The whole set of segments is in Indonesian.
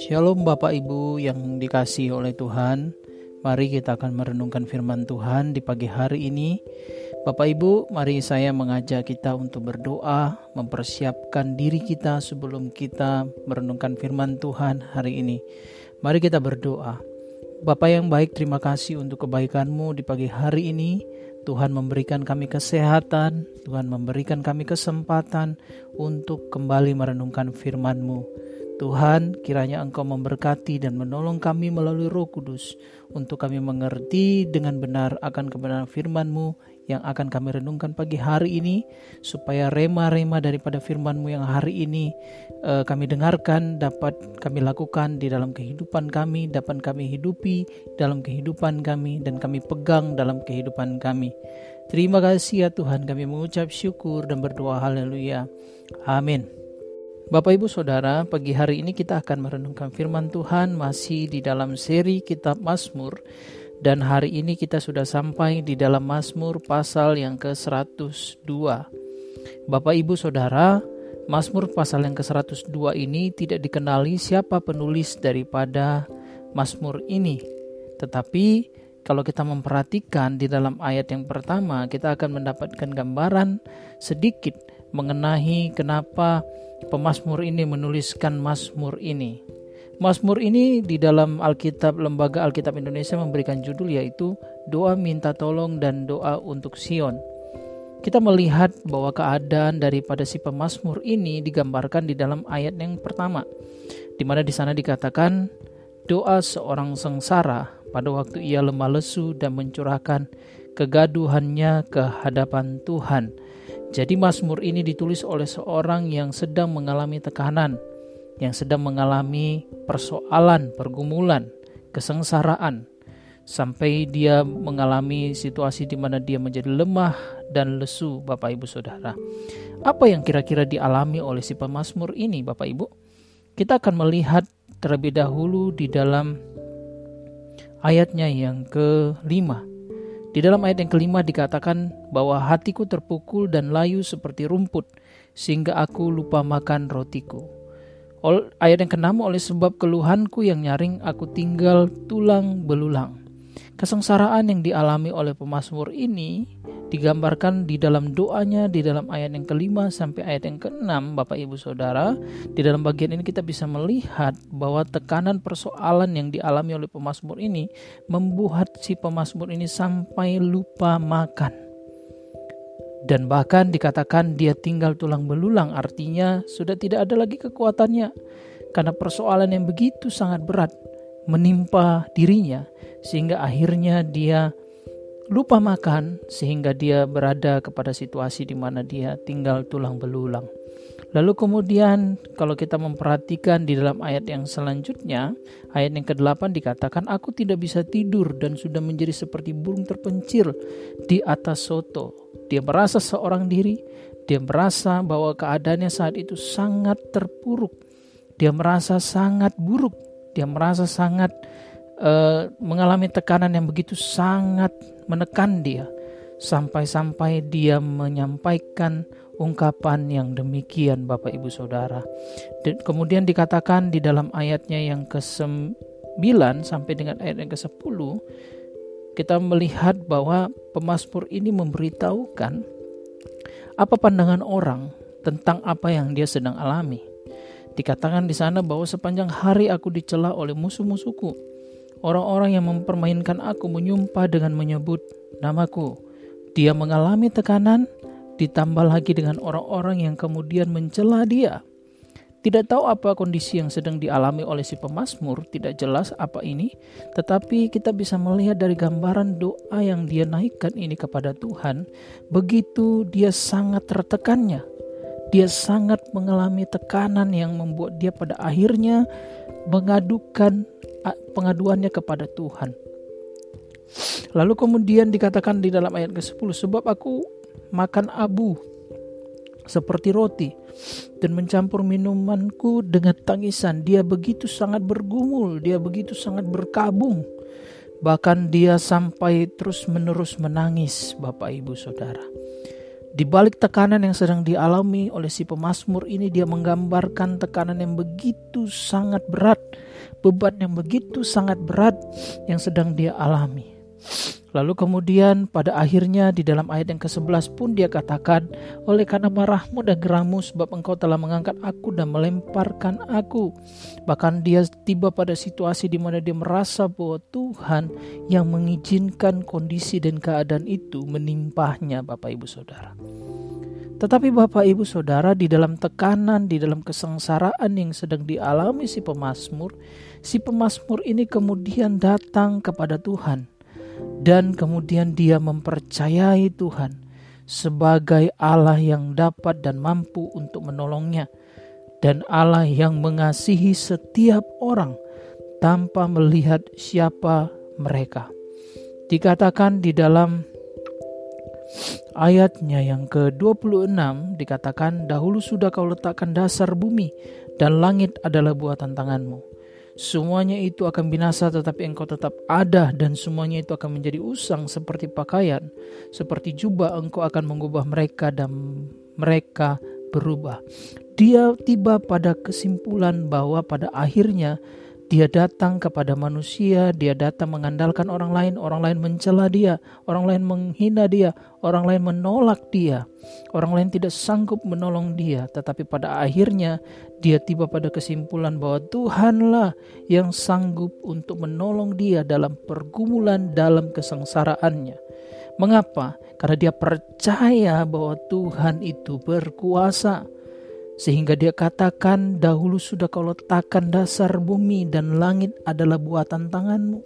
Shalom Bapak Ibu yang dikasih oleh Tuhan Mari kita akan merenungkan firman Tuhan di pagi hari ini Bapak Ibu, mari saya mengajak kita untuk berdoa, mempersiapkan diri kita sebelum kita merenungkan firman Tuhan hari ini. Mari kita berdoa. Bapak yang baik, terima kasih untuk kebaikan-Mu di pagi hari ini. Tuhan memberikan kami kesehatan, Tuhan memberikan kami kesempatan untuk kembali merenungkan firman-Mu. Tuhan, kiranya Engkau memberkati dan menolong kami melalui Roh Kudus untuk kami mengerti dengan benar akan kebenaran firman-Mu yang akan kami renungkan pagi hari ini supaya rema-rema daripada firman-Mu yang hari ini uh, kami dengarkan dapat kami lakukan di dalam kehidupan kami, dapat kami hidupi dalam kehidupan kami dan kami pegang dalam kehidupan kami. Terima kasih ya Tuhan, kami mengucap syukur dan berdoa haleluya. Amin. Bapak Ibu Saudara, pagi hari ini kita akan merenungkan firman Tuhan masih di dalam seri kitab Mazmur dan hari ini kita sudah sampai di dalam Mazmur pasal yang ke-102. Bapak Ibu Saudara, Mazmur pasal yang ke-102 ini tidak dikenali siapa penulis daripada Mazmur ini. Tetapi kalau kita memperhatikan di dalam ayat yang pertama, kita akan mendapatkan gambaran sedikit mengenai kenapa Pemasmur ini menuliskan Mazmur ini. Mazmur ini di dalam Alkitab Lembaga Alkitab Indonesia memberikan judul yaitu Doa Minta Tolong dan Doa untuk Sion. Kita melihat bahwa keadaan daripada si pemazmur ini digambarkan di dalam ayat yang pertama, di mana di sana dikatakan doa seorang sengsara pada waktu ia lemah lesu dan mencurahkan kegaduhannya ke hadapan Tuhan jadi Mazmur ini ditulis oleh seorang yang sedang mengalami tekanan, yang sedang mengalami persoalan, pergumulan, kesengsaraan, sampai dia mengalami situasi di mana dia menjadi lemah dan lesu, Bapak Ibu Saudara. Apa yang kira-kira dialami oleh si pemazmur ini, Bapak Ibu? Kita akan melihat terlebih dahulu di dalam ayatnya yang kelima. Di dalam ayat yang kelima dikatakan bahwa hatiku terpukul dan layu seperti rumput, sehingga aku lupa makan rotiku. Ayat yang keenam oleh sebab keluhanku yang nyaring aku tinggal tulang belulang. Kesengsaraan yang dialami oleh pemazmur ini digambarkan di dalam doanya di dalam ayat yang kelima sampai ayat yang keenam Bapak Ibu Saudara. Di dalam bagian ini kita bisa melihat bahwa tekanan persoalan yang dialami oleh pemazmur ini membuat si pemazmur ini sampai lupa makan. Dan bahkan dikatakan dia tinggal tulang belulang artinya sudah tidak ada lagi kekuatannya. Karena persoalan yang begitu sangat berat menimpa dirinya sehingga akhirnya dia lupa makan sehingga dia berada kepada situasi di mana dia tinggal tulang belulang. Lalu kemudian kalau kita memperhatikan di dalam ayat yang selanjutnya, ayat yang ke-8 dikatakan aku tidak bisa tidur dan sudah menjadi seperti burung terpencil di atas soto. Dia merasa seorang diri, dia merasa bahwa keadaannya saat itu sangat terpuruk. Dia merasa sangat buruk, dia merasa sangat uh, mengalami tekanan yang begitu sangat menekan dia sampai-sampai dia menyampaikan ungkapan yang demikian Bapak Ibu Saudara. Dan kemudian dikatakan di dalam ayatnya yang ke-9 sampai dengan ayat yang ke-10 kita melihat bahwa pemazmur ini memberitahukan apa pandangan orang tentang apa yang dia sedang alami. Dikatakan di sana bahwa sepanjang hari aku dicela oleh musuh-musuhku. Orang-orang yang mempermainkan aku menyumpah dengan menyebut namaku. Dia mengalami tekanan, ditambah lagi dengan orang-orang yang kemudian mencela dia. Tidak tahu apa kondisi yang sedang dialami oleh si pemazmur, tidak jelas apa ini, tetapi kita bisa melihat dari gambaran doa yang dia naikkan ini kepada Tuhan, begitu dia sangat tertekannya, dia sangat mengalami tekanan yang membuat dia pada akhirnya mengadukan pengaduannya kepada Tuhan. Lalu kemudian dikatakan di dalam ayat ke-10 sebab aku makan abu seperti roti dan mencampur minumanku dengan tangisan. Dia begitu sangat bergumul, dia begitu sangat berkabung. Bahkan dia sampai terus-menerus menangis, Bapak Ibu Saudara. Di balik tekanan yang sedang dialami oleh si pemazmur ini dia menggambarkan tekanan yang begitu sangat berat, beban yang begitu sangat berat yang sedang dia alami. Lalu kemudian pada akhirnya di dalam ayat yang ke-11 pun dia katakan, Oleh karena marahmu dan gerammu sebab engkau telah mengangkat aku dan melemparkan aku. Bahkan dia tiba pada situasi di mana dia merasa bahwa Tuhan yang mengizinkan kondisi dan keadaan itu menimpahnya Bapak Ibu Saudara. Tetapi Bapak Ibu Saudara di dalam tekanan, di dalam kesengsaraan yang sedang dialami si pemazmur, si pemazmur ini kemudian datang kepada Tuhan dan kemudian dia mempercayai Tuhan sebagai Allah yang dapat dan mampu untuk menolongnya dan Allah yang mengasihi setiap orang tanpa melihat siapa mereka. Dikatakan di dalam ayatnya yang ke-26 dikatakan dahulu sudah kau letakkan dasar bumi dan langit adalah buatan tanganmu. Semuanya itu akan binasa tetapi engkau tetap ada dan semuanya itu akan menjadi usang seperti pakaian. Seperti jubah engkau akan mengubah mereka dan mereka berubah. Dia tiba pada kesimpulan bahwa pada akhirnya dia datang kepada manusia, dia datang mengandalkan orang lain, orang lain mencela dia, orang lain menghina dia, orang lain menolak dia, orang lain tidak sanggup menolong dia, tetapi pada akhirnya dia tiba pada kesimpulan bahwa Tuhanlah yang sanggup untuk menolong dia dalam pergumulan dalam kesengsaraannya. Mengapa? Karena dia percaya bahwa Tuhan itu berkuasa sehingga dia katakan dahulu sudah kau letakkan dasar bumi dan langit adalah buatan tanganmu.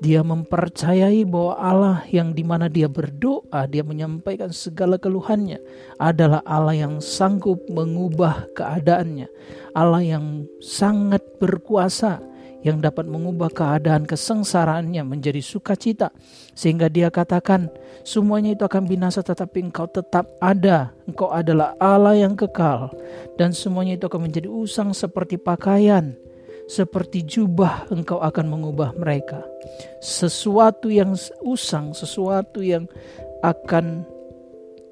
Dia mempercayai bahwa Allah yang di mana dia berdoa, dia menyampaikan segala keluhannya adalah Allah yang sanggup mengubah keadaannya. Allah yang sangat berkuasa yang dapat mengubah keadaan kesengsaraannya menjadi sukacita. Sehingga dia katakan semuanya itu akan binasa tetapi engkau tetap ada. Engkau adalah Allah yang kekal. Dan semuanya itu akan menjadi usang seperti pakaian. Seperti jubah engkau akan mengubah mereka. Sesuatu yang usang sesuatu yang akan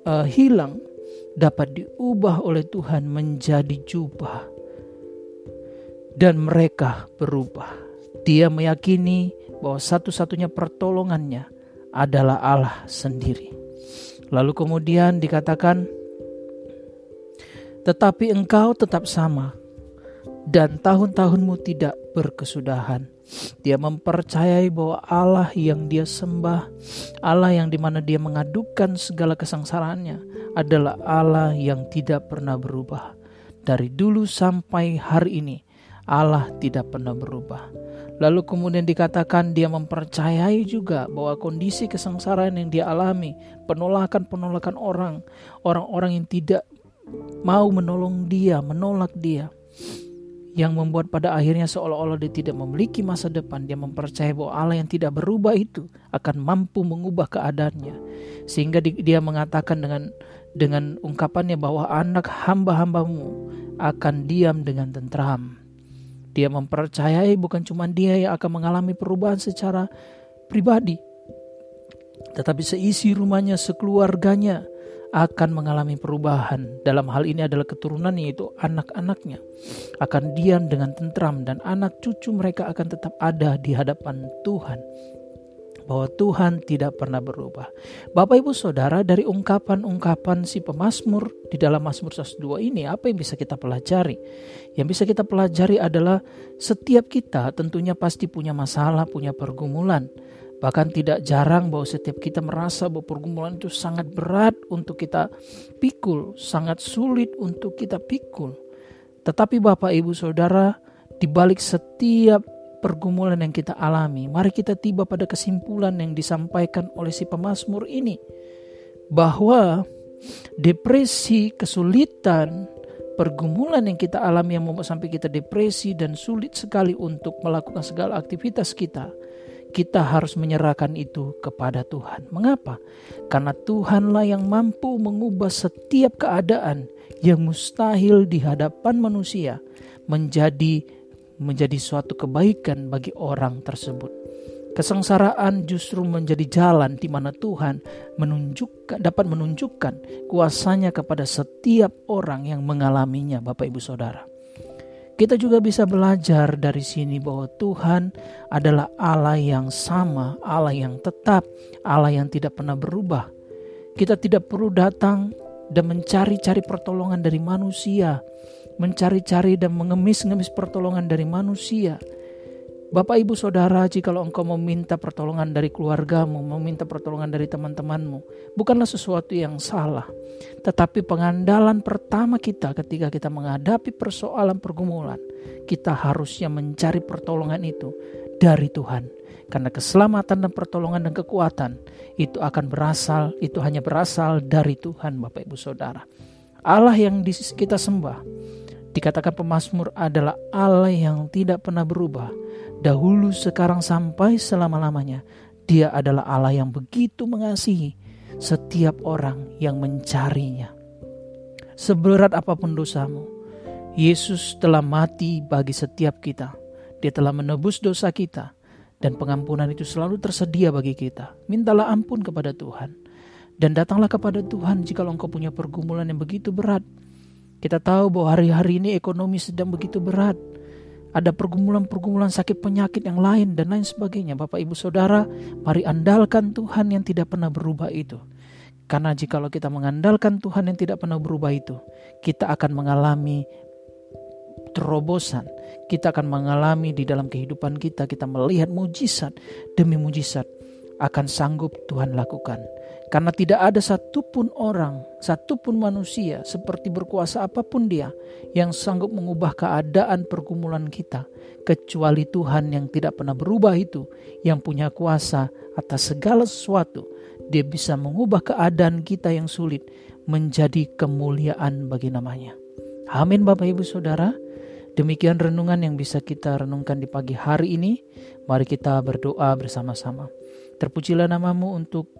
uh, hilang dapat diubah oleh Tuhan menjadi jubah dan mereka berubah. Dia meyakini bahwa satu-satunya pertolongannya adalah Allah sendiri. Lalu kemudian dikatakan, "Tetapi engkau tetap sama, dan tahun-tahunmu tidak berkesudahan." Dia mempercayai bahwa Allah yang dia sembah, Allah yang di mana dia mengadukan segala kesengsaraannya, adalah Allah yang tidak pernah berubah. Dari dulu sampai hari ini, Allah tidak pernah berubah. Lalu kemudian dikatakan dia mempercayai juga bahwa kondisi kesengsaraan yang dia alami, penolakan-penolakan orang, orang-orang yang tidak mau menolong dia, menolak dia, yang membuat pada akhirnya seolah-olah dia tidak memiliki masa depan. Dia mempercayai bahwa Allah yang tidak berubah itu akan mampu mengubah keadaannya. Sehingga dia mengatakan dengan dengan ungkapannya bahwa anak hamba-hambamu akan diam dengan tentram. Dia mempercayai bukan cuma dia yang akan mengalami perubahan secara pribadi, tetapi seisi rumahnya, sekeluarganya akan mengalami perubahan. Dalam hal ini adalah keturunannya yaitu anak-anaknya akan diam dengan tentram dan anak cucu mereka akan tetap ada di hadapan Tuhan bahwa Tuhan tidak pernah berubah. Bapak Ibu Saudara, dari ungkapan-ungkapan si pemazmur di dalam Mazmur 102 ini, apa yang bisa kita pelajari? Yang bisa kita pelajari adalah setiap kita tentunya pasti punya masalah, punya pergumulan. Bahkan tidak jarang bahwa setiap kita merasa bahwa pergumulan itu sangat berat untuk kita pikul, sangat sulit untuk kita pikul. Tetapi Bapak Ibu Saudara, di balik setiap pergumulan yang kita alami, mari kita tiba pada kesimpulan yang disampaikan oleh si pemazmur ini bahwa depresi, kesulitan, pergumulan yang kita alami yang membuat sampai kita depresi dan sulit sekali untuk melakukan segala aktivitas kita, kita harus menyerahkan itu kepada Tuhan. Mengapa? Karena Tuhanlah yang mampu mengubah setiap keadaan yang mustahil di hadapan manusia menjadi menjadi suatu kebaikan bagi orang tersebut. Kesengsaraan justru menjadi jalan di mana Tuhan menunjukkan dapat menunjukkan kuasanya kepada setiap orang yang mengalaminya, Bapak Ibu Saudara. Kita juga bisa belajar dari sini bahwa Tuhan adalah Allah yang sama, Allah yang tetap, Allah yang tidak pernah berubah. Kita tidak perlu datang dan mencari-cari pertolongan dari manusia, mencari-cari dan mengemis-ngemis pertolongan dari manusia Bapak ibu saudara jikalau engkau meminta pertolongan dari keluargamu, meminta pertolongan dari teman-temanmu, bukanlah sesuatu yang salah. Tetapi pengandalan pertama kita ketika kita menghadapi persoalan pergumulan, kita harusnya mencari pertolongan itu dari Tuhan. Karena keselamatan dan pertolongan dan kekuatan itu akan berasal, itu hanya berasal dari Tuhan Bapak Ibu Saudara. Allah yang kita sembah, dikatakan pemazmur adalah Allah yang tidak pernah berubah dahulu, sekarang, sampai selama-lamanya. Dia adalah Allah yang begitu mengasihi setiap orang yang mencarinya. Seberat apa pun dosamu, Yesus telah mati bagi setiap kita. Dia telah menebus dosa kita dan pengampunan itu selalu tersedia bagi kita. Mintalah ampun kepada Tuhan dan datanglah kepada Tuhan jika engkau punya pergumulan yang begitu berat. Kita tahu bahwa hari-hari ini ekonomi sedang begitu berat ada pergumulan-pergumulan sakit penyakit yang lain dan lain sebagainya. Bapak Ibu Saudara, mari andalkan Tuhan yang tidak pernah berubah itu. Karena jikalau kita mengandalkan Tuhan yang tidak pernah berubah itu, kita akan mengalami terobosan. Kita akan mengalami di dalam kehidupan kita, kita melihat mujizat demi mujizat akan sanggup Tuhan lakukan. Karena tidak ada satupun orang, satupun manusia seperti berkuasa apa pun dia yang sanggup mengubah keadaan pergumulan kita. Kecuali Tuhan yang tidak pernah berubah itu, yang punya kuasa atas segala sesuatu. Dia bisa mengubah keadaan kita yang sulit menjadi kemuliaan bagi namanya. Amin Bapak Ibu Saudara. Demikian renungan yang bisa kita renungkan di pagi hari ini. Mari kita berdoa bersama-sama. Terpujilah namamu untuk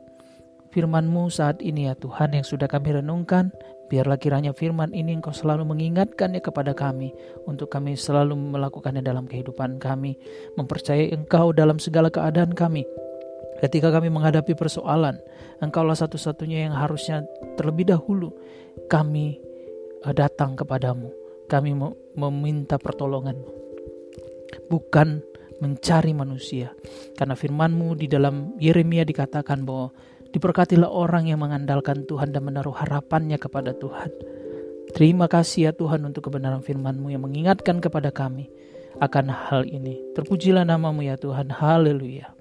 firman-Mu saat ini ya Tuhan yang sudah kami renungkan. Biarlah kiranya firman ini Engkau selalu mengingatkannya kepada kami untuk kami selalu melakukannya dalam kehidupan kami. Mempercayai Engkau dalam segala keadaan kami. Ketika kami menghadapi persoalan, Engkaulah satu-satunya yang harusnya terlebih dahulu kami eh, datang kepadamu. Kami meminta pertolongan-Mu. Bukan mencari manusia. Karena firman-Mu di dalam Yeremia dikatakan bahwa Diberkatilah orang yang mengandalkan Tuhan dan menaruh harapannya kepada Tuhan. Terima kasih ya Tuhan untuk kebenaran firman-Mu yang mengingatkan kepada kami akan hal ini. Terpujilah namamu ya Tuhan. Haleluya.